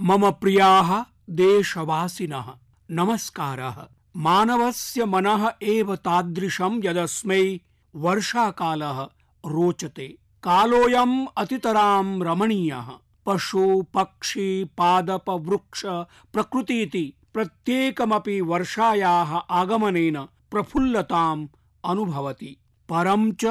मम प्रियाः देशवासिनः। नमस्कारः। मानवस्य मनः एव यदस्मै वर्षाकालः रोचते। कालोऽयम् अतितरां रमणीयः। पशु, पक्षी पादप वृक्ष प्रकृतीति प्रत्येकमपि वर्षायाः आगमनेन प्रफुल्लताम् अनुभवति। परं च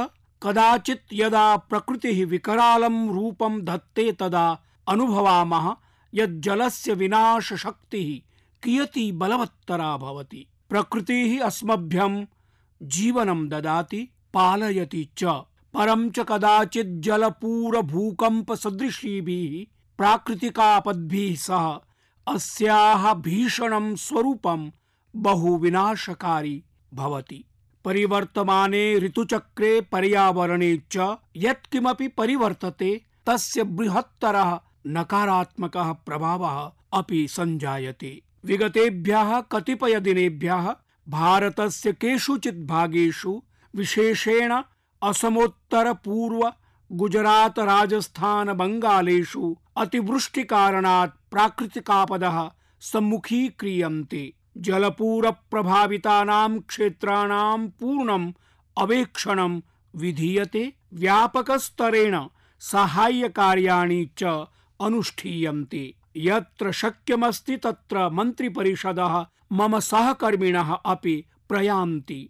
कदाचित् यदा प्रकृतिः विकरालं रूपं धत्ते तदा अनुभवामः यत् जलस्य विनाशशक्तिः कियती बलवत्तरा भवति। प्रकृतिः अस्मभ्यं जीवनं ददाति, पालयति च। परं च कदाचित् जलपूर भूकंप सदृशीभिः प्राकृतिकापद्भिः सह अस्याः भीषणं स्वरूपं बहु विनाशकारी भवति। परिवर्तमाने ऋतुचक्रे पर्यावरणे च यत्किमपि परिवर्तते, तस्य बृहत्तरः नकारात्मकः प्रभावः अपि सञ्जायते। विगतेभ्यः, कतिपयदिनेभ्यः, भारतस्य केषुचित् भागेषु, विशेषेण असमोत्तर पूर्व गुजरात राजस्थान बंगालेषु अतिवृष्टिकारणात् प्राकृतिकापदः सम्मुखीक्रियन्ते। जलपूर प्रभावितानां क्षेत्राणां पूर्णम् अवेक्षणं विधीयते। व्यापकस्तरेण साहाय्यकार्याणि च अनुष्ठीयन्ते। यत्र शक्यमस्ति तत्र मन्त्रिपरिषदः, मम सहकर्मिणः अपि प्रयान्ति।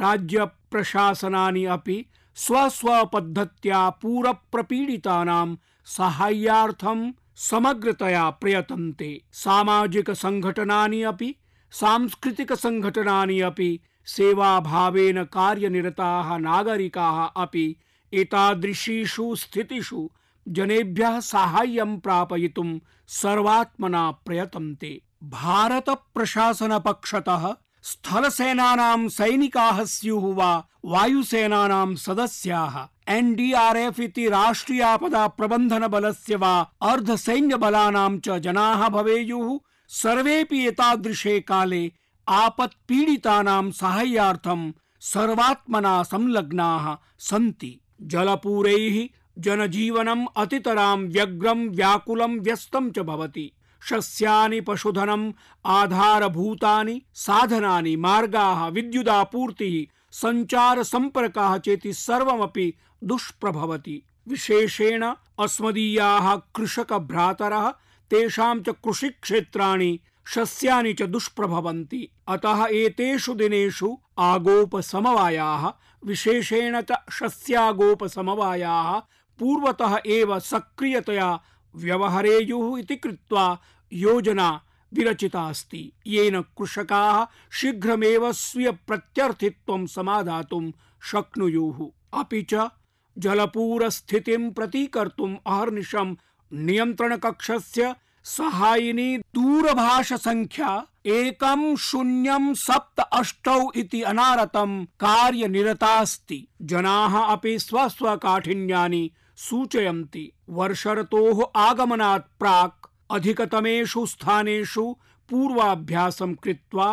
राज्यप्रशासनानि अपि स्वस्वपद्धत्या पूरप्रपीडितानां साहाय्यार्थं समग्रतया प्रयतन्ते। सामाजिकसङ्घटनानि अपि सांस्कृतिकसङ्घटनानि अपि, सेवाभावेन कार्यनिरताः नागरिकाः अपि एतादृशीषु स्थितिषु जनेभ्यः साहाय्यं प्रापयितुं सर्वात्मना प्रयतन्ते। भारत प्रशासन पक्षतः स्थलसेनानां सैनिकाः स्युः वा वायुसेनानां सदस्याः। एनडीआरएफ इति राष्ट्रियापदा प्रबन्धन बलस्य वा अर्धसैन्यबलानां च जनाः भवेयुः। सर्वेपि एतादृशे काले आपत्पीडितानां साहाय्यार्थं सर्वात्मना संलग्नाः सन्ति। जलपूरैः जनजीवनम् अतितरां व्यग्रं व्याकुलं व्यस्तं च भवति। शस्यानि पशुधनम्, आधारभूतानि, साधनानि, मार्गाः, विद्युदापूर्तिः सञ्चार सम्पर्काः चेति सर्वमपि दुष्प्रभवति। विशेषेण अस्मदीयाः कृषकभ्रातरः, तेषां च कृषिक्षेत्राणि शस्यानि च दुष्प्रभवन्ति। अतः एतेषु दिनेषु आगोपसमवायाः, विशेषेण च शस्यागोपसमवायाः पूर्वतः एव सक्रियतया व्यवहरेयुः इति कृत्वा योजना विरचिता अस्ति। येन कृषकाः शीघ्रमेव स्वीय प्रत्यर्थित्वं समाधातुं शक्नुयुः। अपि च जलपूरस्थितिं प्रतीकर्तुम् अहर्निशं नियन्त्रणकक्षस्य सहायिनी दूरभाषसङ्ख्या एकं शून्यं सप्त अष्टौ इति अनारतं कार्यनिरतास्ति जनाः अपि स्वस्वकाठिन्यानि सूचयन्ति। वर्षर्तोः आगमनात् प्राक् अधिकतमेषु स्थानेषु पूर्वाभ्यासं कृत्वा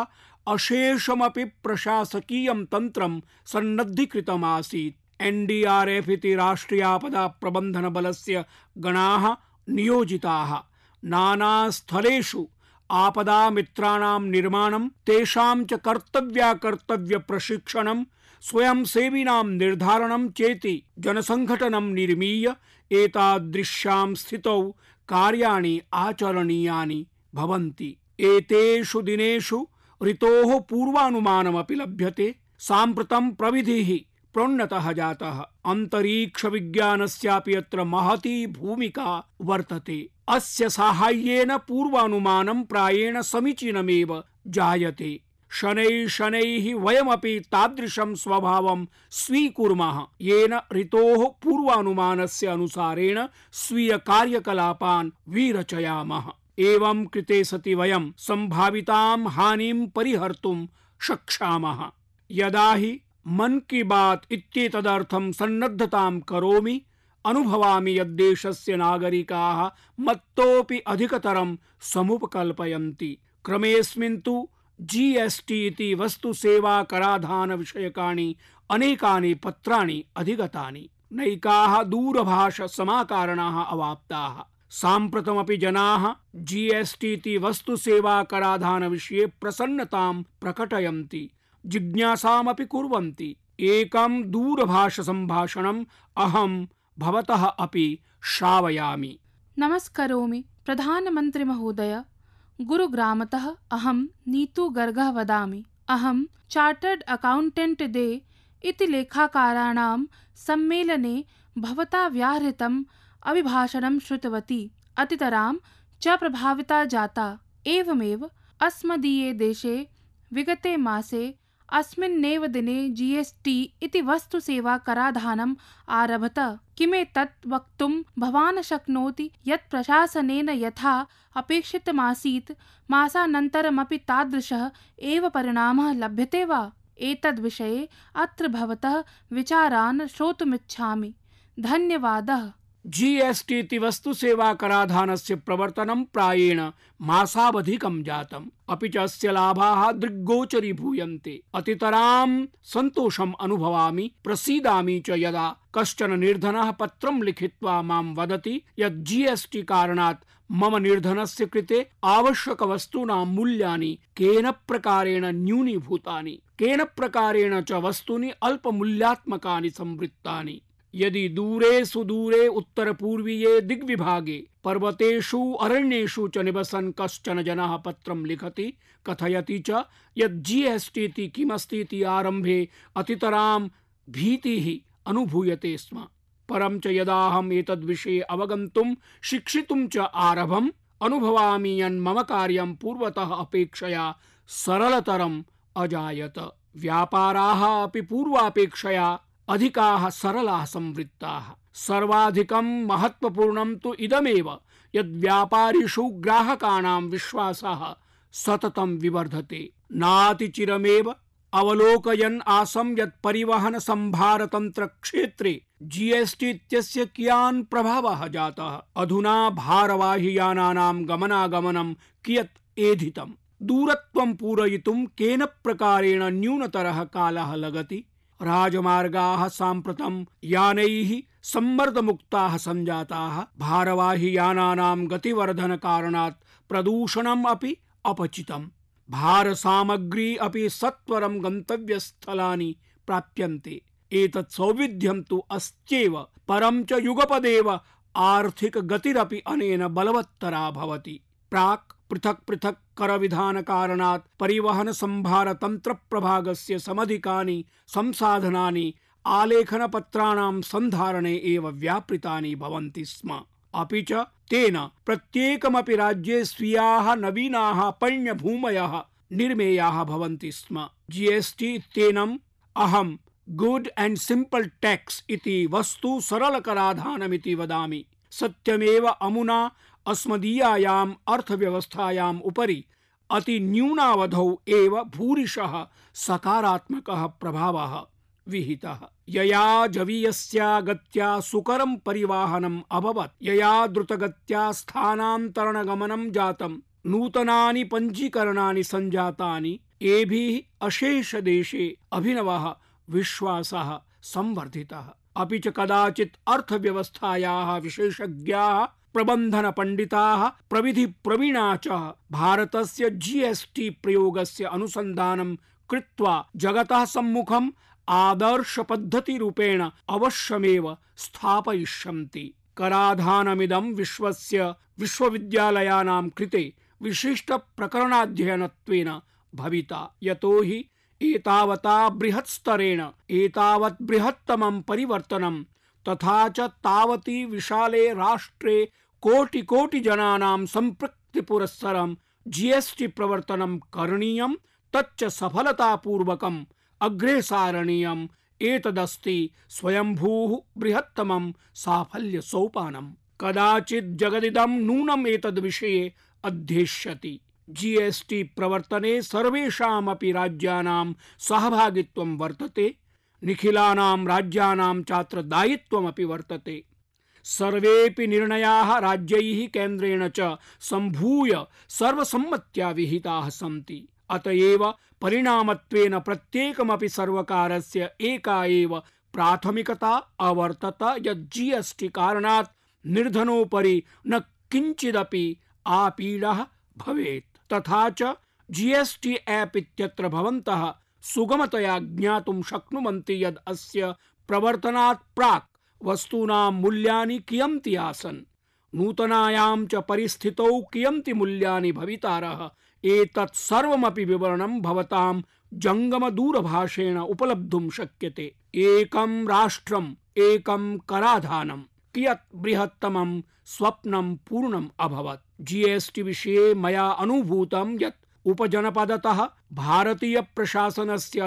अशेषमपि प्रशासकीयं तन्त्रं सन्नद्धीकृतमासीत्। एनडीआरएफ इति राष्ट्रियापदा प्रबन्धन बलस्य गणाः नियोजिताः। नानास्थलेषु आपदा मित्राणां निर्माणं, तेषां च कर्तव्याकर्तव्य प्रशिक्षणं स्वयंसेविनां निर्धारणं चेति जनसङ्घटनं निर्मीय एतादृश्यां स्थितौ कार्याणि आचरणीयानि भवन्ति। एतेषु दिनेषु ऋतोः पूर्वानुमानमपि लभ्यते। साम्प्रतं प्रविधिः प्रोन्नतः जातः। अन्तरीक्षविज्ञानस्यापि अत्र महती भूमिका वर्तते। अस्य साहाय्येन पूर्वानुमानं प्रायेण समीचीनमेव जायते। शनैः शनैः वयमपि तादृशं स्वभावं स्वीकुर्मः। येन ऋतोः पूर्वानुमानस्य अनुसारेण स्वीयकार्यकलापान् विरचयामः। एवं कृते सति वयं सम्भावितां हानिं परिहर्तुं शक्षामः यदा हि मन की बात इत्येतदर्थं सन्नद्धतां करोमि, अनुभवामि यद्देशस्य नागरिकाः मत्तोऽपि अधिकतरं समुपकल्पयन्ति। क्रमेऽस्मिन् तु जीएसटी इति वस्तु सेवा कराधान विषयकाणि, अनेकानि पत्राणि अधिगतानि। नैकाः दूरभाष अवाप्ताः। साम्प्रतमपि जनाः जीएसटी इति वस्तुसेवाकराधानविषये प्रसन्नतां प्रकटयन्ति। जिज्ञासामपि कुर्वन्ति। एकं दूरभाषसम्भाषणम् अहं भवतः अपि श्रावयामि। नमस्करोमि। प्रधानमन्त्रिमहोदय। गुरुग्रामतः अहं नीतू गर्गः वदामि। अहं चार्टर्ड् अकौण्टेण्ट् दे इति लेखाकाराणां सम्मेलने भवता व्याहृतम् अभिभाषणं श्रुतवती। अतितरां च प्रभाविता जाता। एवमेव अस्मदीये देशे विगते मासे अस्मिन्नेव दिने जी एस् टी इति वस्तुसेवाकराधानम् आरभत। किमेतत् वक्तुं भवान् शक्नोति यत् प्रशासनेन यथा अपेक्षितमासीत्, मासानन्तरमपि तादृशः एव परिणामः लभ्यते वा? एतद्विषये अत्र भवतः विचारान् श्रोतुमिच्छामि। धन्यवादः। जीएसटी इति वस्तुसेवाकराधानस्य प्रवर्तनं प्रायेण मासावधिकं जातम्। अपि च अस्य लाभाः दृग्गोचरीभूयन्ते अतितरां सन्तोषम् अनुभवामि, प्रसीदामि च यदा कश्चन निर्धनः पत्रं लिखित्वा माँ वदति यत् जीएसटी कारणात् मम निर्धनस्य कृते आवश्यकवस्तूनां मूल्यानि केन प्रकारेण न्यूनीभूतानि, केन प्रकारेण च वस्तूनि अल्पमूल्यात्मकानि संवृत्तानि। यदि दूरे सुदूरे उत्तर उत्तरपूर्वीये दिग्विभागे पर्वतेषु, अरण्येषु च निवसन् कश्चन जनः पत्रं लिखति, कथयति च यत् जीएसटी इति किमस्ति इति आरम्भे अतितरां भीतिः अनुभूयते स्म। परं च यदाहम् एतद्विषये अवगन्तुं, शिक्षितुं च आरभम्, अनुभवामि यन् मम कार्यं पूर्वतः अपेक्षया सरलतरम् अजायत। व्यापाराः अपि पूर्वापेक्षया अधिकाः सरलाः संवृत्ताः। सर्वाधिकं महत्वपूर्णं तु इदमेव यद् व्यापारिषु ग्राहकाणां विश्वासः सततं विवर्धते। नातिचिरमेव अवलोकयन् आसं यत् परिवहन संभारतन्त्र क्षेत्रे जीएसटी इत्यस्य कियान् प्रभावः जातः। अधुना भारवाहि यानानां गमनागमनं कियत् एधितम्। दूरत्वं पूरयितुं केन प्रकारेण न्यूनतरः कालः लगति? राजमार्गाः साम्प्रतं यानैः सम्मर्दमुक्ताः सञ्जाताः भारवाहि यानानां गतिवर्धनकारणात् प्रदूषणम् अपि अपचितम्। भारसामग्री अपि सत्वरं गन्तव्यस्थलानि प्राप्यन्ते। एतत् सौविध्यं तु अस्त्येव, परं च युगपदेव आर्थिकगतिरपि अनेन बलवत्तरा भवति। प्राक् पृथक् पृथक् करविधानकारणात् परिवहन संभार तंत्र प्रभागस्य समधिकानि, संसाधनानि, आलेखनपत्राणां सन्धारणे एव भवन्ति स्म। अपि च तेन प्रत्येकमपि राज्ये स्वीयाः नवीनाः पण्यभूमयः निर्मेयाः भवन्ति स्म। जीएसटी इत्येनम् अहं गुड एंड सिंपल टैक्स इति वस्तु सरलकराधानमिति वदामि। सत्यमेव अमुना अस्मदीयायाम् अर्थव्यवस्थायाम् उपरि अति न्यूनावधौ एव भूरिशः सकारात्मकः प्रभावः। विहितः। यया जवीयस्या गत्या सुकरं परिवाहनम् अभवत्। यया द्रुतगत्या स्थानान्तरणगमनं जातं। नूतनानि पञ्जीकरणानि सञ्जातानि। एभिः अशेषदेशे अभिनवः विश्वासः संवर्धितः। अपि च कदाचित् अर्थव्यवस्थायाः विशेषज्ञाः प्रबंधन पंडिताः, प्रविधि प्रवीणा च भारतस्य जीएसटी प्रयोगस्य अनुसन्धानं कृत्वा जगतः सम्मुखम् आदर्श पद्धति रूपेण अवश्यमेव स्थापयिष्यन्ति। कराधानमिदं विश्वस्य विश्वविद्यालयानां कृते विशिष्ट प्रकरणाध्ययनत्वेन भविता। यतो हि एतावता बृहत् स्तरेण, एतावत् बृहत्तमं परिवर्तनं तथा च तावती विशाले राष्ट्रे कोटि कोटि जनानां संपृक्ति पुरस्सरं जीएसटी प्रवर्तनं करणीयं, तच्च सफलतापूर्वकम् अग्रे सारणीयम् एतदस्ति स्वयंभूः बृहत्तमं साफल्य सोपानम् कदाचित् जगदिदं नूनम् एतद्विषये अध्येष्यति। जीएसटी प्रवर्तने सर्वेषामपि राज्यानां सहभागित्वं वर्तते, निखिलानां राज्यानां चात्र दायित्वमपि वर्तते। सर्वेपि निर्णयाः राज्यैः केन्द्रेण च सम्भूय सर्वसम्मत्या विहिताः सन्ति। अतएव परिणामत्वेन प्रत्येकमपि सर्वकारस्य एव प्राथमिकता अवर्तत, यत् जीएसटी कारणात् निर्धनोपरि न किञ्चिदपि आपीडः भवेत्। तथा च जीएसटी ऐप् इत्यत्र भवन्तः सुगमतया ज्ञातुं शक्नुवन्ति यद् अस्य प्रवर्तनात् प्राक् वस्तूनां मूल्यानि कियन्ति आसन्? नूतनायां च परिस्थितौ कियन्ति मूल्यानि भवितारः? एतत् सर्वमपि विवरणं भवतां जङ्गमदूरभाषेण उपलब्धुं शक्यते। एकं राष्ट्रम्, एकं कराधानं। कियत् बृहत्तमं स्वप्नं पूर्णम् अभवत्। जीएसटी विषये मया अनुभूतं यत् उपजनपदतः भारतीय प्रशासनस्य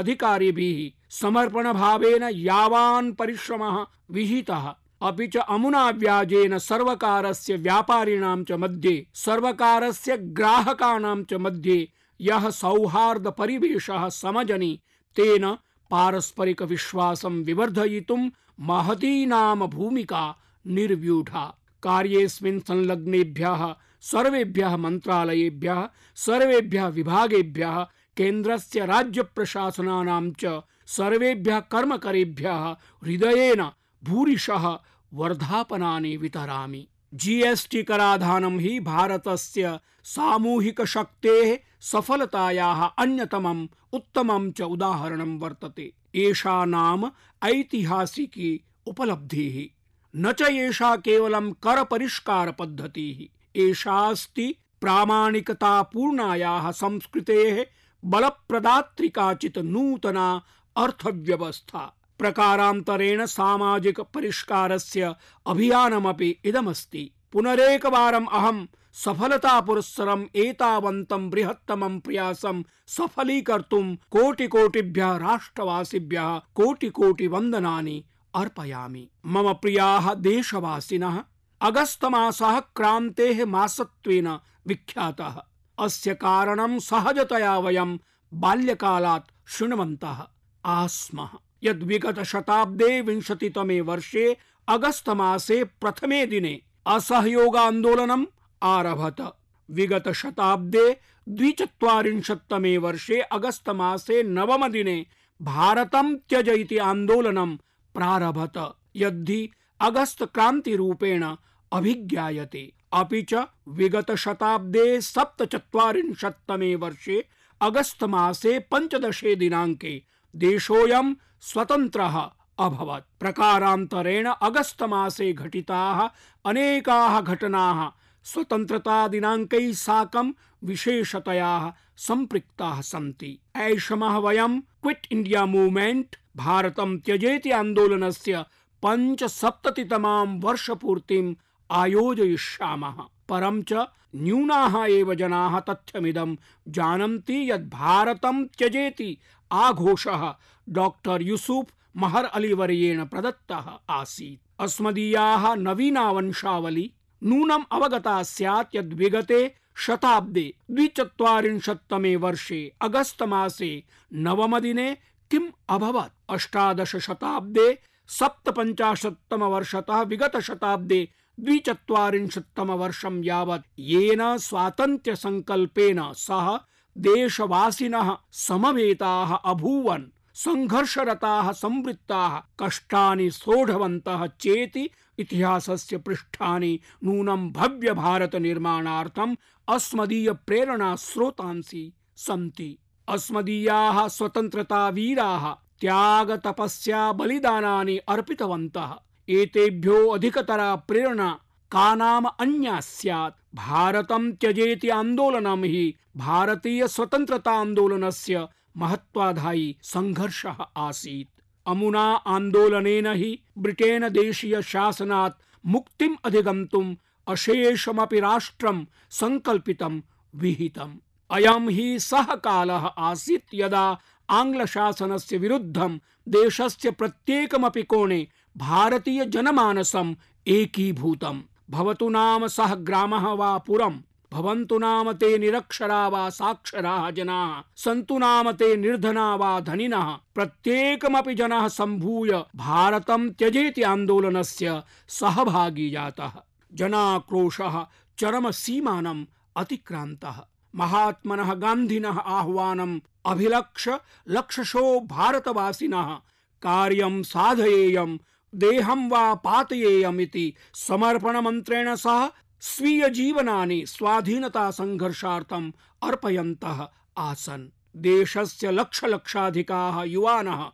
अधिकारिभिः समर्पणभावेन यावान् परिश्रमः विहितः। अपि च अमुना व्याजेन सर्वकारस्य व्यापारिणां च मध्ये, सर्वकारस्य ग्राहकाणां च मध्ये यः सौहार्द परिवेशः समजनि, तेन पारस्परिक विश्वासं विवर्धयितुं महती नाम भूमिका निर्व्यूढा। कार्येऽस्मिन् संलग्नेभ्यः, सर्वेभ्यः मन्त्रालयेभ्यः, सर्वेभ्यः विभागेभ्यः, केन्द्रस्य राज्यप्रशासनानां च सर्वेभ्यः कर्मकरेभ्यः हृदयेन भूरिशः वर्धापनानि वितरामि। जीएसटी कराधानं हि सामूहिक शक्तेः सफलतायाः अन्यतमम् उत्तमं च उदाहरणं वर्तते। नाम ऐतिहासिकी उपलब्धिः। न च एषा केवलं कर परिष्कार पद्धतिः एषास्ति प्रामाणिकतापूर्णायाः संस्कृतेः बलप्रदात्रिकाचित् नूतना अर्थव्यवस्था प्रकारान्तरेण सामाजिक परिष्कारस्य अभियानमपि इदमस्ति। पुनरेकवारम् अहं सफलतापुरस्सरम् एतावन्तं बृहत्तमं प्रयासं सफलीकर्तुं कोटिकोटिभ्यः राष्ट्रवासिभ्यः कोटिकोटिवन्दनानि अर्पयामि। मम प्रियाः देशवासिनः अगस्तमासः क्रान्तेः मासत्वेन विख्यातः। अस्य कारणं सहजतया वयं बाल्यकालात् शृण्वन्तः। आस्मः। शताब्दे विंशतितमे वर्षे अगस्त मासे प्रथमे दिने असहयोग आन्दोलनम् आरभत। विगत शताब्दे द्विचत्वारिंशत्तमे वर्षे अगस्त मासे नवम दिने भारतं त्यज इति आन्दोलनं प्रारभत। यद्धि रूपेण अभिज्ञायते। अपि च विगत शताब्दे सप्तचत्वारिंशत्तमे वर्षे अगस्त मासे पञ्चदशे दिनाङ्के देशोऽयं स्वतन्त्रः अभवत्। प्रकारान्तरेण अगस्त मासे घटिताः अनेकाः घटनाः स्वतन्त्रता दिनाङ्कैः साकं विशेषतया सम्पृक्ताः सन्ति। ऐषमः वयं क्विट इंडिया मूवमेंट भारतं त्यजेति आन्दोलनस्य पञ्चसप्ततितमां वर्षपूर्तिम् आयोजयिष्यामः। परं च न्यूनाः एव जनाः तथ्यमिदं जानन्ति यत् भारतं त्यजेति आघोषः डॉक्टर यूसुफ महर अली वर्येण प्रदत्तः आसीत्। अस्मदीयाः नवीना वंशावली नूनम् अवगता स्यात् यद् विगते शताब्दे द्विचत्वारिंशत्तमे वर्षे अगस्त मासे नवमदिने किम् अभवत्? अष्टादश शताब्दे सप्तपञ्चाशत्तम वर्षतः विगत शताब्दे द्विचत्वारिंशत्तम वर्षं यावत् येन स्वातन्त्र्य संकल्पेन सह देशवासिनः समवेताः अभूवन्, संघर्षरताः संवृत्ताः, कष्टानि सोढवन्तः चेति इतिहासस्य पृष्ठानि नूनं भव्य भारत निर्माणार्थम् अस्मदीय प्रेरणा स्रोतांसि सन्ति। अस्मदीयाः स्वतन्त्रता वीराः त्याग तपस्या बलिदानानि अर्पितवन्तः। एतेभ्यो अधिकतरा प्रेरणा का नाम अन्या स्यात् भारतं त्यजेति आन्दोलनं हि भारतीय स्वतन्त्रता आन्दोलनस्य महत्वाधायी संघर्षः आसीत्। अमुना आन्दोलनेन हि ब्रिटेन देशीय शासनात् मुक्तिम् अधिगन्तुम् अशेषमपि राष्ट्रं संकल्पितं विहितम्। अयं हि सः कालः आसीत् यदा विरुद्धं देशस्य प्रत्येकमपि कोणे भारतीय जनमानसम् एकीभूतम्। भवतु नाम सः ग्रामः वा पुरम्। भवन्तु नाम ते निरक्षरा वा साक्षराः जनाः। सन्तु नाम ते निर्धना वा धनिनः। प्रत्येकमपि जनः सम्भूय भारतं त्यजेति आन्दोलनस्य सहभागी जातः। जनाक्रोशः चरमसीमानम् अतिक्रान्तः। महात्मनः गान्धिनः आह्वानम् अभिलक्ष्य लक्षशो भारतवासिनः। कार्यं साधयेयम् देहं वा पातयेयमिति समर्पणमन्त्रेण सह स्वीय जीवनानि स्वाधीनता संघर्षार्थम् अर्पयन्तः आसन्। देशस्य लक्ष लक्षाधिकाः युवानः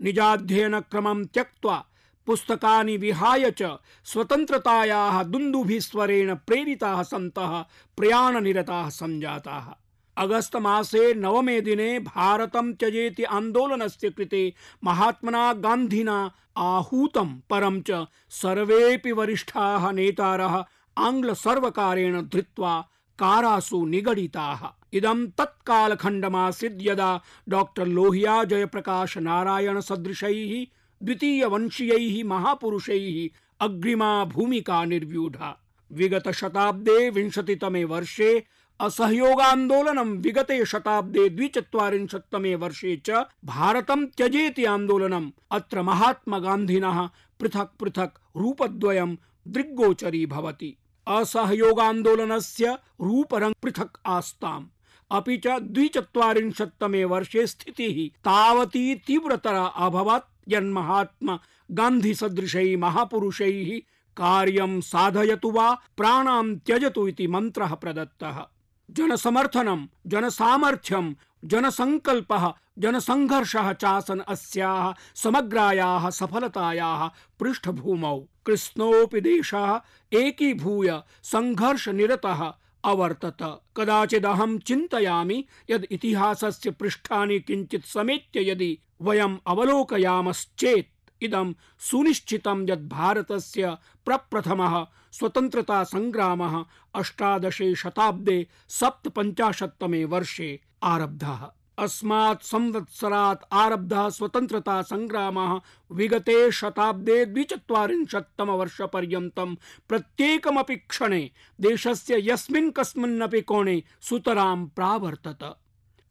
निजाध्ययनक्रमं त्यक्त्वा पुस्तकानि विहाय च स्वतन्त्रतायाः दुन्दुभिस्वरेण प्रेरिताः सन्तः प्रयाणनिरताः सञ्जाताः अगस्त मासे नवमे दिने भारतं त्यजेति आन्दोलनस्य कृते महात्मना गान्धिना आहूतं परं च सर्वेऽपि वरिष्ठाः नेतारः आङ्ग्लसर्वकारेण धृत्वा कारासु निगडिताः। इदं तत्कालखण्डमासीत् यदा डाक्टर् लोहिया जयप्रकाश नारायण सदृश सदृशैः द्वितीयवंशीयैः महापुरुषैः अग्रिमा भूमिका निर्व्यूढा। विगत शताब्दे विंशतितमे वर्षे असहयोगान्दोलनं विगते शताब्दे द्विचत्वारिंशत्तमे वर्षे च भारतं त्यजेति आन्दोलनम् अत्र महात्मा गान्धिनः पृथक् पृथक् रूपद्वयं दृग्गोचरी भवति। असहयोगान्दोलनस्य रूपरङ्ग पृथक् आस्ताम्। अपि च द्विचत्वारिंशत्तमे वर्षे स्थितिः तावती तीव्रतरा अभवत्। यन्महात्मा गान्धी सदृशैः महापुरुषैः कार्यं साधयतु वा, प्राणां त्यजतु इति मन्त्रः प्रदत्तः। जनसमर्थनं जनसामर्थ्यं जनसङ्कल्पः, जनसङ्घर्षः चासन् अस्याः, समग्रायाः सफलतायाः पृष्ठभूमौ। कृष्णोऽपि देशः एकीभूय सङ्घर्षनिरतः अवर्तत। कदाचिदहं चिन्तयामि यद् इतिहासस्य पृष्ठानि किञ्चित् समेत्य यदि वयम् अवलोकयामश्चेत् इदं सुनिश्चितं यत् भारतस्य प्रप्रथमः स्वतन्त्रता सङ्ग्रामः अष्टादशे शताब्दे सप्तपञ्चाशत्तमे वर्षे आरब्धः। अस्मात् संवत्सरात् आरब्धः स्वतन्त्रता सङ्ग्रामः विगते शताब्दे द्विचत्वारिंशत्तम वर्षपर्यन्तं प्रत्येकमपि क्षणे देशस्य यस्मिन् कस्मिन्नपि कोणे सुतरां प्रावर्तत।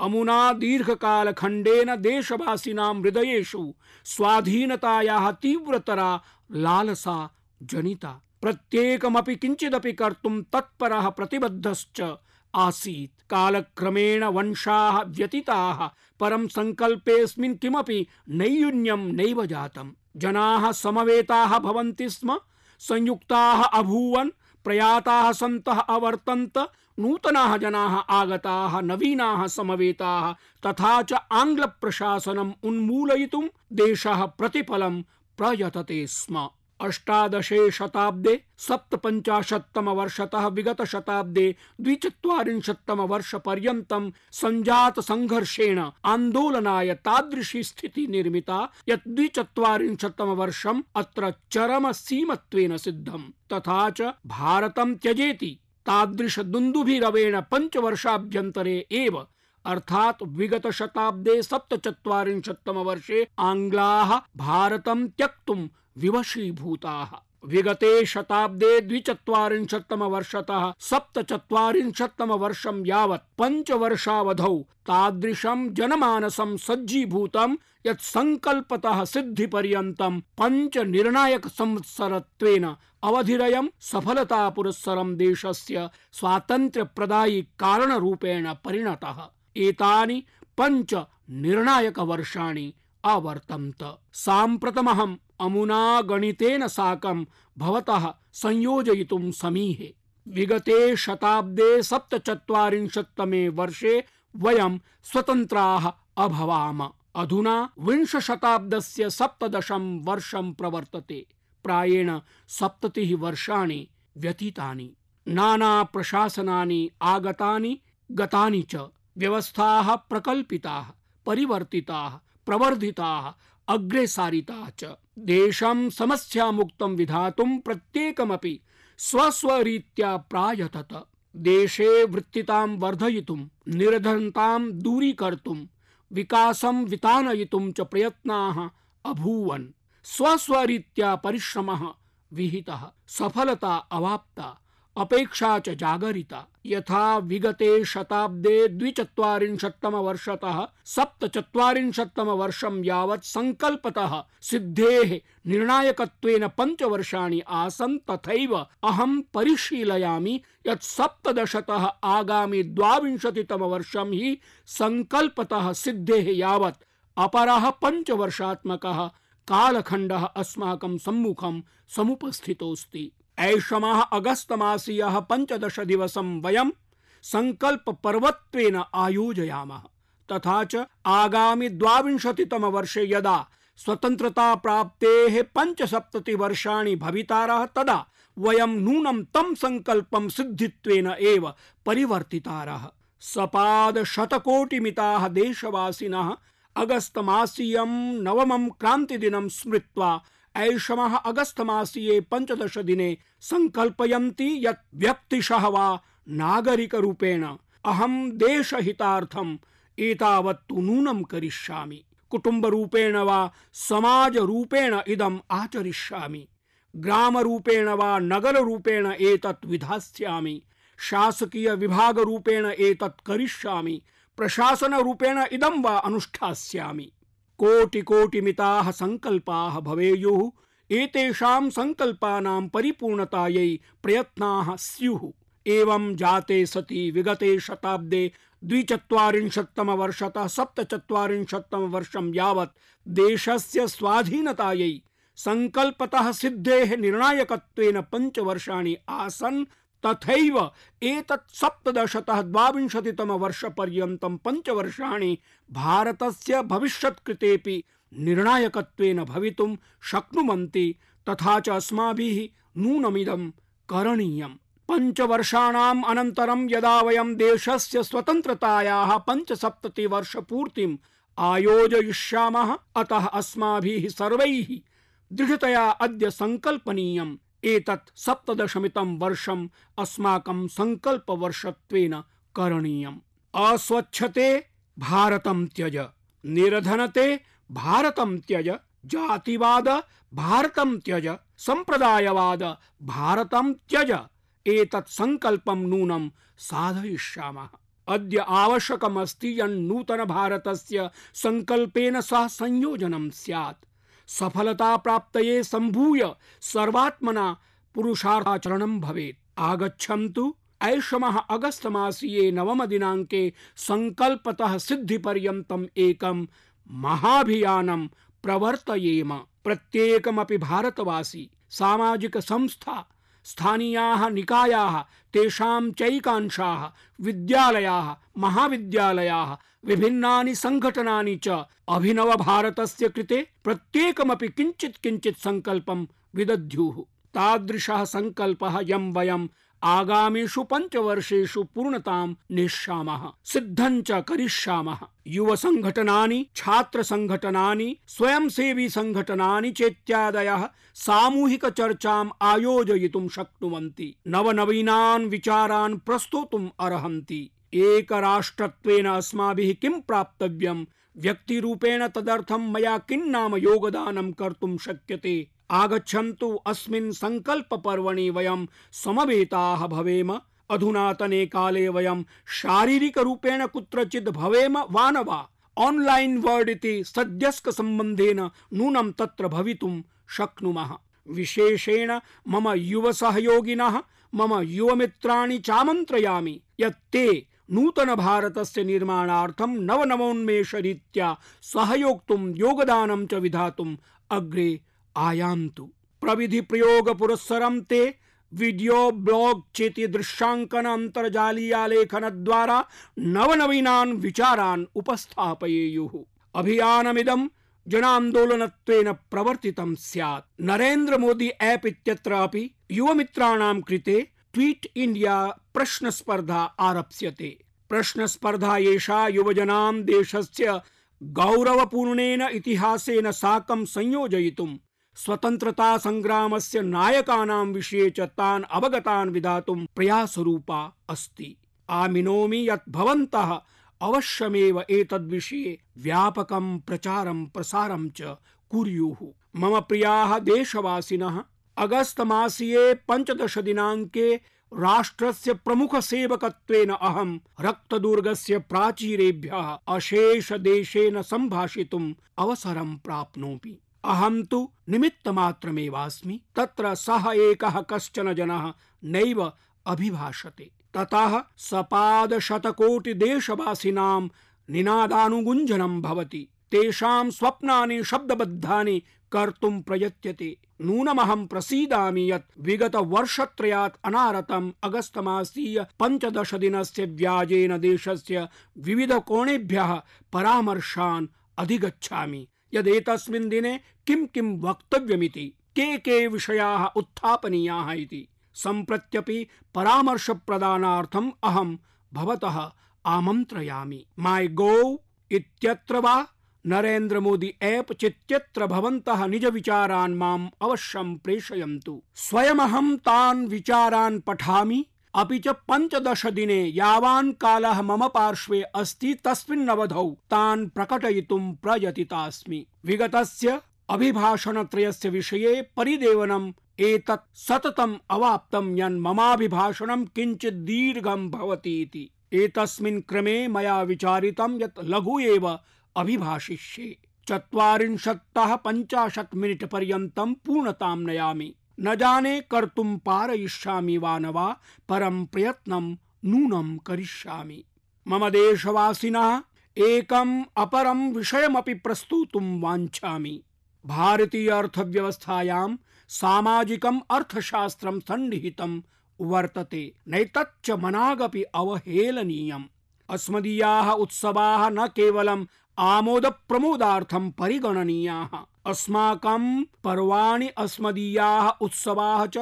अमुना दीर्घकालखण्डेन देशवासिनां हृदयेषु स्वाधीनतायाः तीव्रतरा लालसा जनिता। प्रत्येकमपि किञ्चिदपि कर्तुं तत्परः प्रतिबद्धश्च आसीत्। कालक्रमेण वंशाः व्यतीताः परं सङ्कल्पेऽस्मिन् किमपि नैयून्यं नैव जातम्। जनाः समवेताः भवन्ति स्म, संयुक्ताः अभूवन्, प्रयाताः सन्तः अवर्तन्त नूतनाः जनाः आगताः, नवीनाः समवेताः, तथा च आङ्ग्लप्रशासनम् उन्मूलयितुं देशः प्रतिफलं प्रयतते स्म। अष्टादशे शताब्दे सप्तपञ्चाशत्तम वर्षतः विगत शताब्दे द्विचत्वारिंशत्तम वर्ष पर्यन्तं सञ्जात संघर्षेण आन्दोलनाय तादृशी स्थितिः निर्मिता, यत् द्विचत्वारिंशत्तम वर्षम् अत्र चरम सीमत्वेन सिद्धम्। तथा च भारतं त्यजेति। तादृश दुन्दुभिरवेण पञ्चवर्षाभ्यन्तरे एव अर्थात विगत शताब्दे वर्षे आङ्ग्लाः भारतं त्यक्तुं विवशीभूताः। विगते शताब्दे द्विचत्वारिंशत्तम वर्षतः सप्तचत्वारिंशत्तम वर्षं यावत् पञ्चवर्षावधौ तादृशं जनमानसं सज्जीभूतं यत् सङ्कल्पतः संवत्सरत्वेन अवधिरयं सफलता पुरस्सरं देशस्य स्वातन्त्र्यप्रदायि कारणरूपेण परिणतः। एतानि पञ्च निर्णायक वर्षाणि अवर्तन्त साम्प्रतमहम् अमुना गणितेन साकं भवतः संयोजयितुं समीहे। विगते शताब्दे सप्तचत्वारिंशत्तमे वर्षे वयं स्वतन्त्राः अभवाम। अधुना विंश शताब्दस्य सप्तदशं वर्षं प्रवर्तते। प्रायेण सप्ततिः वर्षाणि व्यतीतानि। नाना प्रशासनानि आगतानि, गतानि च व्यवस्थाः प्रकल्पिताः, परिवर्तिताः, प्रवर्धिताः अग्रे सारिताः च देशं समस्यामुक्तं विधातुं प्रत्येकमपि स्वस्वरीत्या प्रायतत। देशे वृत्तितां वर्धयितुं, निर्धनतां दूरीकर्तुं, विकासं वितानयितुं च प्रयत्नाः अभूवन्। स्वस्वरीत्या परिश्रमः विहितः, सफलता अवाप्ता। अपेक्षा च जागरिता। यथा विगते शताब्दे द्विचत्वारिंशत्तम वर्षतः सप्तचत्वारिंशत्तम वर्षं यावत् सङ्कल्पतः सिद्धेः निर्णायकत्वेन पञ्चवर्षाणि आसन्, तथैव अहं परिशीलयामि यत् सप्तदशतः आगामि द्वाविंशतितम वर्षं हि सङ्कल्पतः सिद्धेः यावत् अपरः पञ्चवर्षात्मकः कालखण्डः अस्माकं सम्मुखं समुपस्थितोऽस्ति। ऐषमः अगस्त मासीयः पञ्चदश दिवसं वयं संकल्प पर्वत्वेन आयोजयामः। तथा च आगामि द्वाविंशतितम वर्षे यदा प्राप्तेः पञ्चसप्तति वर्षाणि भवितारः, तदा वयं नूनं तं संकल्पं सिद्धित्वेन एव परिवर्तितारः। सपाद शतकोटिमिताः देशवासिनः अगस्त मासीयं नवमं क्रान्तिदिनं स्मृत्वा ऐषमः अगस्त मासीये पञ्चदश दिने सङ्कल्पयन्ति यत् व्यक्तिशः वा नागरिकरूपेण अहं देशहितार्थम् एतावत्तु नूनं करिष्यामि। कुटुम्बरूपेण वा समाजरूपेण इदम् आचरिष्यामि। ग्रामरूपेण वा नगररूपेण एतत् विधास्यामि। शासकीय विभागरूपेण एतत् करिष्यामि। प्रशासनरूपेण इदं वा अनुष्ठास्यामि। कोटिकोटिमिताः सङ्कल्पाः भवेयुः, एतेषां सङ्कल्पानां परिपूर्णतायै प्रयत्नाः स्युः। एवं जाते सति विगते शताब्दे द्विचत्वारिंशत्तमवर्षतः सप्तचत्वारिंशत्तमवर्षं यावत् देशस्य स्वाधीनतायै सङ्कल्पतः सिद्धेः निर्णायकत्वेन पञ्चवर्षाणि आसन् तथैव एतत् सप्तदशतः द्वाविंशतितमवर्षपर्यन्तं पञ्चवर्षाणि भारतस्य भविष्यत् कृतेऽपि निर्णायकत्वेन भवितुं शक्नुवन्ति, तथा च अस्माभिः नूनमिदं करणीयम्। पञ्चवर्षाणाम् अनन्तरं यदा वयं देशस्य स्वतन्त्रतायाः पञ्चसप्ततिवर्षपूर्तिम् आयोजयिष्यामः, अतः अस्माभिः सर्वैः दृढतया अद्य सङ्कल्पनीयम् एतत् सप्तदशमितं वर्षम् अस्माकं सङ्कल्पवर्षत्वेन करणीयम्। अस्वच्छते भारतं त्यज, निर्धनते भारतं त्यज, जातिवाद भारतं त्यज, सम्प्रदायवाद भारतं त्यज। एतत् सङ्कल्पं नूनं साधयिष्यामः। अद्य आवश्यकमस्ति यन्नूतन भारतस्य सङ्कल्पेन सह संयोजनं स्यात्। सफलता प्राप्तये संभूय सर्वात्मना पुरुषार्थाचरणं भवे आगच्छन्तु। नवम दिनाङ्के सङ्कल्पतः सिद्धिपर्यन्तम् एक महाभियानं प्रवर्तयेम। प्रत्येकमपि भारतवासी सामाजिक संस्था स्थानीयाः निकायाः, तेषां चैकांशाः, विद्यालयाः, महाविद्यालयाः, विभिन्नानि सङ्घटनानि च अभिनवभारतस्य कृते प्रत्येकमपि किञ्चित् किञ्चित् सङ्कल्पं विदध्युः। तादृशः सङ्कल्पः यं वयम् आगामिषु पञ्चवर्षेषु पूर्णतां नेष्यामः, सिद्धं च करिष्यामः। युव सङ्घटनानि छात्र सङ्घटनानि स्वयंसेवी सङ्घटनानि चेत्यादयः सामूहिक चर्चाम् आयोजयितुं शक्नुवन्ति। नवनवीनान् विचारान् प्रस्तोतुम् अर्हन्ति। एकराष्ट्रत्वेन अस्माभिः किं प्राप्तव्यं? व्यक्तिरूपेण तदर्थं मया किं नाम योगदानं शक्यते? आगच्छन्तु अस्मिन् सङ्कल्पपर्वणि वयं समवेताः भवेम। अधुनातने काले वयं शारीरिकरूपेण कुत्रचित् भवेम वा न वा आन्लैन् वर्ड् इति सद्यस्क संबंधेन नूनम तत्र भवितुं शक्नुमः। विशेषेण मम युवसहयोगिनः, मम युवमित्राणि चामन्त्रयामि यत् ते नूतन भारतस्य निर्माणार्थं नवनवोन्मेषरीत्या सहयोक्तुं, योगदानं च विधातुम् अग्रे आयान्तु। प्रविधि प्रयोग पुरस्सरं ते वीडियो ब्लॉग चेति दृश्याङ्कन अन्तर्जालीयालेखन द्वारा नव नवनवीनान् विचारान् उपस्थापयेयुः। अभियानमिदं जनान्दोलनत्वेन प्रवर्तितं स्यात्। नरेन्द्र मोदी ऐप् इत्यत्र अपि युवमित्राणां कृते ट्वीट इंडिया प्रश्नस्पर्धा आरप्स्यते। प्रश्नस्पर्धा एषा युवजनां देशस्य गौरवपूर्णेन इतिहासेन साकं संयोजयितुं स्वतन्त्रता संग्रामस्य नायकानां विषये च तान् अवगतान् विधातुं प्रयासरूपा अस्ति। आमिनोमि यत् भवन्तः अवश्यमेव एतद्विषये व्यापकं प्रचारं प्रसारं च कुर्युः। मम प्रियाः देशवासिनः, अगस्त मासीये पञ्चदश दिनाङ्के राष्ट्रस्य प्रमुख सेवकत्वेन अहं रक्तदुर्गस्य प्राचीरेभ्यः अशेष देशेन सम्भाषितुम् अवसरं प्राप्नोमि। अहं तु निमित्तमात्रमेवास्मि। तत्र सः एकः कश्चन जनः नैव अभिभाषते। ततः सपादशतकोटिदेशवासिनां निनादानुगुञ्जनं भवति। तेषां स्वप्नानि, शब्दबद्धानि कर्तुं प्रयत्यते नूनमहं प्रसीदामि यत् विगत वर्षत्रयात् अनारतम् अगस्तमासीय पञ्चदश दिनस्य व्याजेन देशस्य विविध कोणेभ्यः परामर्शान् अधिगच्छामि। यदेतस्मिन् दिने किं किं वक्तव्यमिति, के के विषयाः उत्थापनीयाः इति। सम्प्रत्यपि परामर्शप्रदानार्थम् अहं भवतः आमन्त्रयामि। माई गोव इत्यत्र वा? नरेन्द्र मोदी ऐप चित्यत्र भवन्तः निज विचारान् माम् अवश्यं प्रेषयन्तु। स्वयमहं तान् विचारान् पठामि। अपि च पञ्चदश दिने यावान् कालः मम पार्श्वे अस्ति तस्मिन् अवधौ तान् प्रकटयितुं प्रयतितास्मि। विगतस्य अभिभाषणत्रयस्य विषये परिदेवनम् एतत् सततम् अवाप्तं यन् ममाभिभाषणं किञ्चित् दीर्घं भवति इति एतस्मिन् क्रमे मया विचारितं यत् लघु एव अभिभाषिष्ये। चत्वारिंशत्तः पञ्चाशत् मिनिट् पर्यन्तं पूर्णतां नयामि। न जाने कर्तुं पारयिष्यामि वा न वा, परं प्रयत्नं नूनं करिष्यामि। मम देशवासिनः एकम् अपरं विषयमपि प्रस्तुतुं वाञ्छामि। भारतीय अर्थव्यवस्थायां सामाजिकम् अर्थशास्त्रं सन्निहितं वर्तते, नैतच्च मनागपि अवहेलनीयम्। अस्मदीयाः उत्सवाः न केवलम् आमोद प्रमोदार्थं परिगणनीयाः। अस्माकं पर्वाणि अस्मदीयाः उत्सवाः च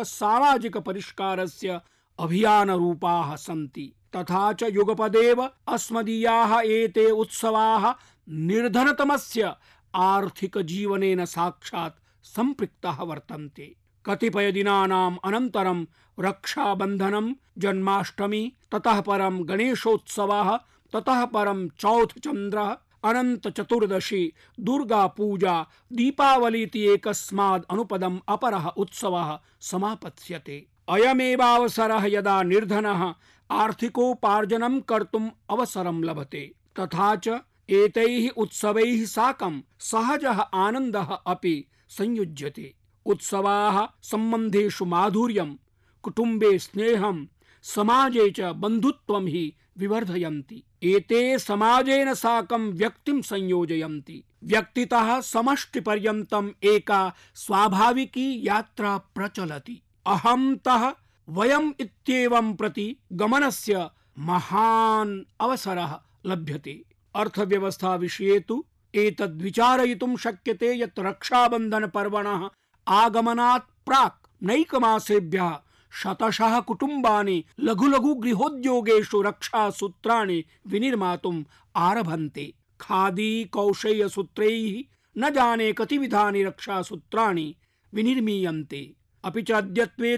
परिष्कारस्य अभियानरूपाः सन्ति। तथा च युगपदेव अस्मदीयाः एते उत्सवाः निर्धनतमस्य आर्थिकजीवनेन साक्षात् सम्पृक्ताः वर्तन्ते। कतिपयदिनानाम् अनन्तरं रक्षाबन्धनं, जन्माष्टमी, ततः परं गणेशोत्सवः, ततः परं चौथचन्द्रः अनंत चतुर्दशी दुर्गा पूजा दीपावली एकस्माद् अनुपदम् अपरः उत्सवः समापत्स्यते। अयमेवावसरः यदा निर्धनः, आर्थिकोपार्जनं कर्तुम् अवसरं लभते। तथा च एतैः उत्सवैः साकं सहजः आनन्दः अपि संयुज्यते। उत्सवाः सम्बन्धेषु माधुर्यं, कुटुम्बे स्नेहं, समाजे च बन्धुत्वं हि विवर्धयन्ति। एते समाजेन साकं व्यक्तिं संयोजयन्ति। व्यक्तितः समष्टिपर्यन्तम् एका स्वाभाविकी यात्रा प्रचलति। अहं तः वयम् इत्येवं प्रति गमनस्य महान् अवसरः लभ्यते। अर्थव्यवस्था विषये तु एतद् विचारयितुं शक्यते यत् रक्षाबन्धन पर्वणः आगमनात् प्राक् नैकमासेभ्यः शतशः कुटुम्बानि लघु लघु गृहोद्योगेषु रक्षासूत्राणि विनिर्मातुम् आरभन्ते। खादी कौशेयसूत्रैः न जाने कतिविधानि रक्षासूत्राणि विनिर्मीयन्ते। अपि च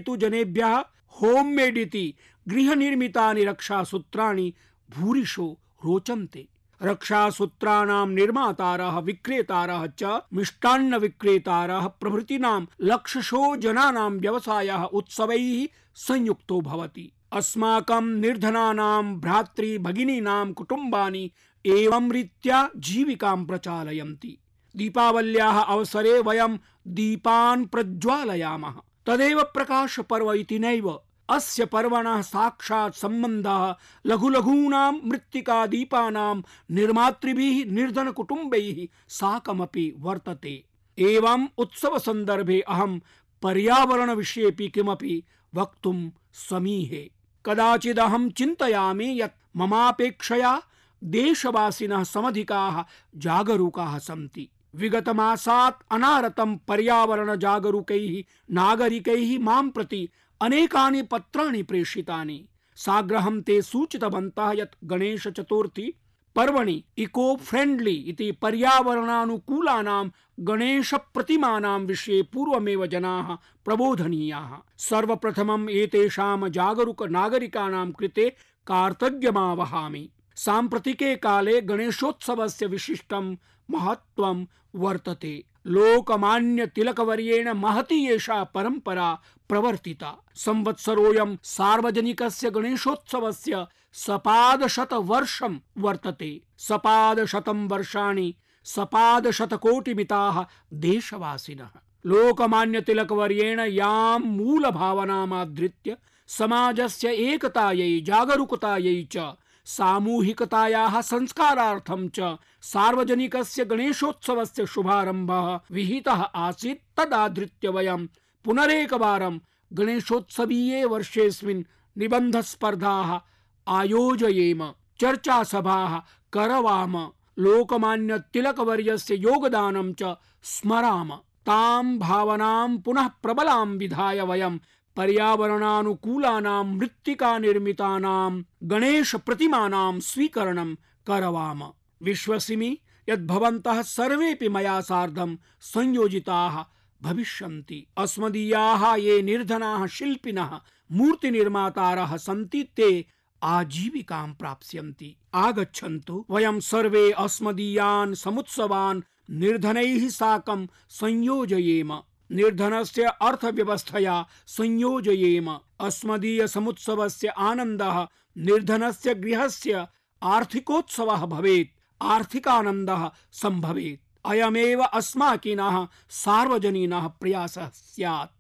तु जनेभ्यः होम् मेड् इति गृहनिर्मितानि रक्षासूत्राणि भूरिशो रोचन्ते। रक्षासूत्राणां निर्मातारः, विक्रेतारः च मिष्टान्न विक्रेतारः प्रभृतीनां लक्षशो जनानां व्यवसायः, उत्सवैः संयुक्तो भवति। अस्माकं निर्धनानां भ्रातृ भगिनीनां कुटुम्बानि एवं रीत्या जीविकां प्रचालयन्ति। दीपावल्याः अवसरे वयं दीपान् प्रज्वालयामः। तदेव प्रकाशपर्व इति नैव। अस्य पर्वणः साक्षात् सम्बन्धः लघु लघूनां मृत्तिकादीपानां निर्मातृभिः निर्धनकुटुम्बैः साकमपि वर्तते। एवम् उत्सवसन्दर्भे अहं पर्यावरणविषयेऽपि किमपि वक्तुं समीहे। कदाचिदहं चिन्तयामि यत् ममापेक्षया देशवासिनः समधिकाः जागरूकाः सन्ति। विगतमासात् अनारतं पर्यावरणजागरूकैः नागरिकैः माँ प्रति अनेकानि पत्राणि प्रेषितानि। साग्रहं ते सूचितवन्तः यत् गणेश चतुर्थी पर्वणि इको फ्रेंडली इति पर्यावरणानुकूलानां गणेश प्रतिमानां विषये पूर्वमेव जनाः प्रबोधनीयाः। सर्वप्रथमम् एतेषां जागरूक नागरिकाणां कृते कार्तव्यमावहामि। साम्प्रतिके काले गणेशोत्सवस्य विशिष्टं महत्त्वं वर्तते। लोकमान्य तिलकवर्येण महती एषा परम्परा प्रवर्तिता। संवत्सरोऽयं सार्वजनिकस्य गणेशोत्सवस्य सपादशत वर्षं वर्तते। सपादशतं वर्षाणि सपादशतकोटिमिताः देशवासिनः। यां मूलभावनामाधृत्य समाजस्य एकतायै जागरूकतायै च सामूहिकतायाः संस्कारार्थं च सार्वजनिकस्य गणेशोत्सवस्य शुभारम्भः विहितः आसीत् तदाधृत्य वयं पुनरेकवारं गणेशोत्सवीये वर्षेऽस्मिन् निबन्धस्पर्धाः आयोजयेम, चर्चासभाः करवाम लोकमान्य तिलकवर्यस्य योगदानं च स्मराम। तां भावनां पुनः प्रबलां विधाय वयं पर्यावरणानुकूलानां मृत्तिका निर्मितानां गणेश प्रतिमानां स्वीकरणं करवाम। विश्वसिमि यद् भवन्तः सर्वेपि मया सार्धं संयोजिताः भविष्यन्ति। अस्मदीयाः ये निर्धनाः शिल्पिनः, मूर्तिनिर्मातारः सन्ति, ते आजीविकां प्राप्स्यन्ति। आगच्छन्तु। वयं सर्वे अस्मदीयान् समुत्सवान् निर्धनैः साकं संयोजयेम। निर्धनस्य अर्थव्यवस्थया संयोजयेम। अस्मदीय समुत्सवस्य आनन्दः निर्धनस्य गृहस्य आर्थिकोत्सवः भवेत्, आर्थिकानन्दः सम्भवेत्। अयमेव अस्माकिनः सार्वजनीनः प्रयासः स्यात्।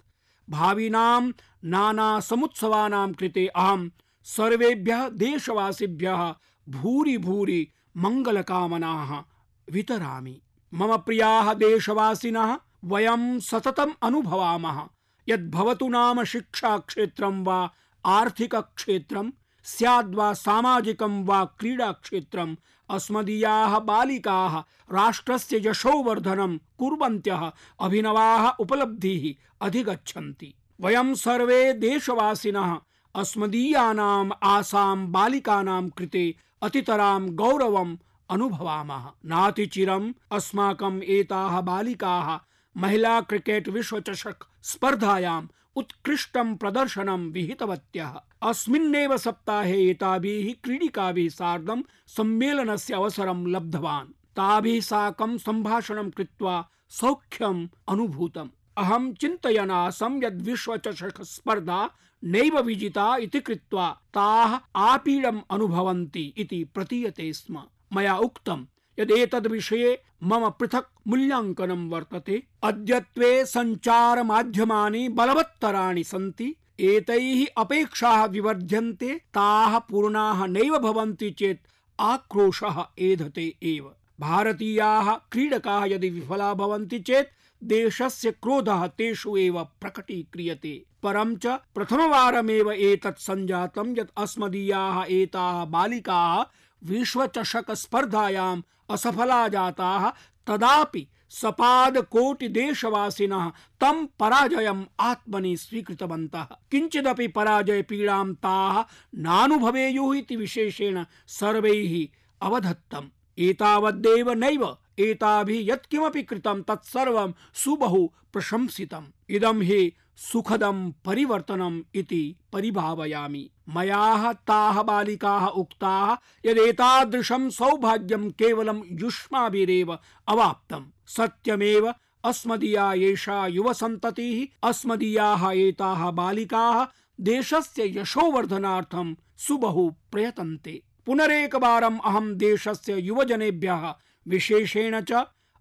भाविनां नाना समुत्सवानां कृते अहं सर्वेभ्यः देशवासिभ्यः भूरि भूरि मङ्गलकामनाः वितरामि। मम प्रियाः देशवासिनः वयं सततम् अनुभवामः। यद्भवतु नाम शिक्षाक्षेत्रं वा आर्थिकक्षेत्रं, स्याद्वा सामाजिकं वा क्रीडाक्षेत्रम्, अस्मदीयाः बालिकाः राष्ट्रस्य यशोवर्धनं कुर्वन्त्यः अभिनवाः उपलब्धिः अधिगच्छन्ति। वयं सर्वे देशवासिनः अस्मदीयानाम्, आसां बालिकानां कृते अतितरां गौरवम् अनुभवामः। नातिचिरम् अस्माकम् एताः बालिकाः महिला क्रिकेट् विश्वचषक स्पर्धायाम् उत्कृष्टं प्रदर्शनं विहितवत्यः। अस्मिन्नेव सप्ताहे एताभिः क्रीडिकाभिः सार्धं सम्मेलनस्य अवसरं लब्धवान्। ताभिः साकं सम्भाषणं कृत्वा सौख्यम् अनुभूतम्। अहं चिन्तयन् आसं यद् विश्वचषक स्पर्धा नैव विजिता इति कृत्वा ताः आपीडम् अनुभवन्ति इति प्रतीयते स्म। मया उक्तम् यदेतद् विषये मम पृथक् मूल्याङ्कनं वर्तते। अद्यत्वे सञ्चारमाध्यमानि बलवत्तराणि सन्ति। एतैः अपेक्षाः विवर्ध्यन्ते। ताः पूर्णाः नैव भवन्ति चेत् आक्रोशः एधते एव। भारतीयाः क्रीडकाः यदि विफला भवन्ति चेत् देशस्य क्रोधः तेषु एव प्रकटीक्रियते। परं च प्रथमवारमेव एतत् सञ्जातं यत् अस्मदीयाः एताः बालिकाः विश्वचषक स्पर्धायाम् असफला जाताः, तदापि सपाद कोटि देशवासिनः तं पराजयम् आत्मनि स्वीकृतवन्तः। किञ्चिदपि पराजय पीडां ताः इति विशेषेण सर्वैः अवधत्तम्। एतावद्देव नैव एताभिः यत्किमपि कृतं तत्सर्वं सुबहु प्रशंसितम्। इदं हि सुखदं परिवर्तनम् इति परिभावयामि। मयाः ताः बालिकाः उक्ताः यदेतादृशं सौभाग्यं केवलं युष्माभिरेव अवाप्तम्। सत्यमेव, अस्मदीया एषा युवसन्ततिः, अस्मदीयाः एताः बालिकाः देशस्य यशोवर्धनार्थं सुबहु प्रयतन्ते। पुनरेकवारम् अहं देशस्य युवजनेभ्यः, विशेषेण च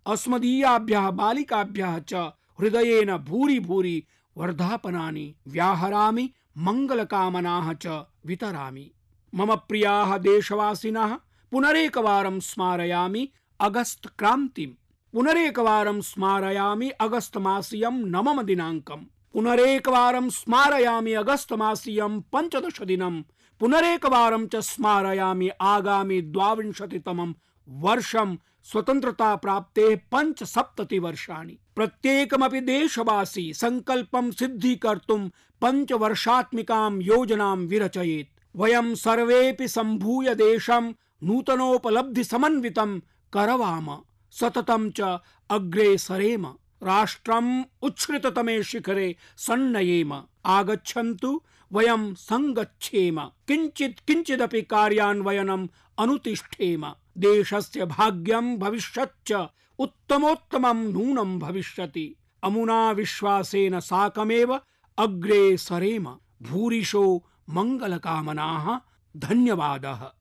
अस्मदीयाभ्यः, बालिकाभ्यः च हृदयेन भूरि भूरि वर्धापनानि व्याहरामि मङ्गलकामनाः च वितरामि। मम प्रियाः देशवासिनः पुनरेकवारं स्मारयामि अगस्त क्रान्तिम्। पुनरेकवारं स्मारयामि अगस्त मासीयं नवम दिनाङ्कम्। पुनरेकवारं स्मारयामि अगस्त मासीयं पञ्चदश दिनम् पुनरेकवारं च स्मारयामि आगामि द्वाविंशतितमं वर्षं स्वतन्त्रता प्राप्तेः पञ्चसप्तति वर्षाणि प्रत्येकमपि देशवासी सङ्कल्पं सिद्धीकर्तुं पञ्चवर्षात्मिकां योजनां विरचयेत्। वयं सर्वेऽपि सम्भूय देशं नूतनोपलब्धि समन्वितं करवाम, सततं च अग्रे सरेम राष्ट्रम् उच्छ्रिततमे शिखरे सन्नयेम, आगच्छन्तु वयं सङ्गच्छेम, किञ्चित् किञ्चिदपि कार्यान्वयनम् अनुतिष्ठेम, देशस्य भाग्यं भविष्यच्च उत्तमोत्तमं नूनं भविष्यति। अमुना विश्वासेन साकमेव अग्रे सरेम। भूरिशो मङ्गलकामनाः। धन्यवादः।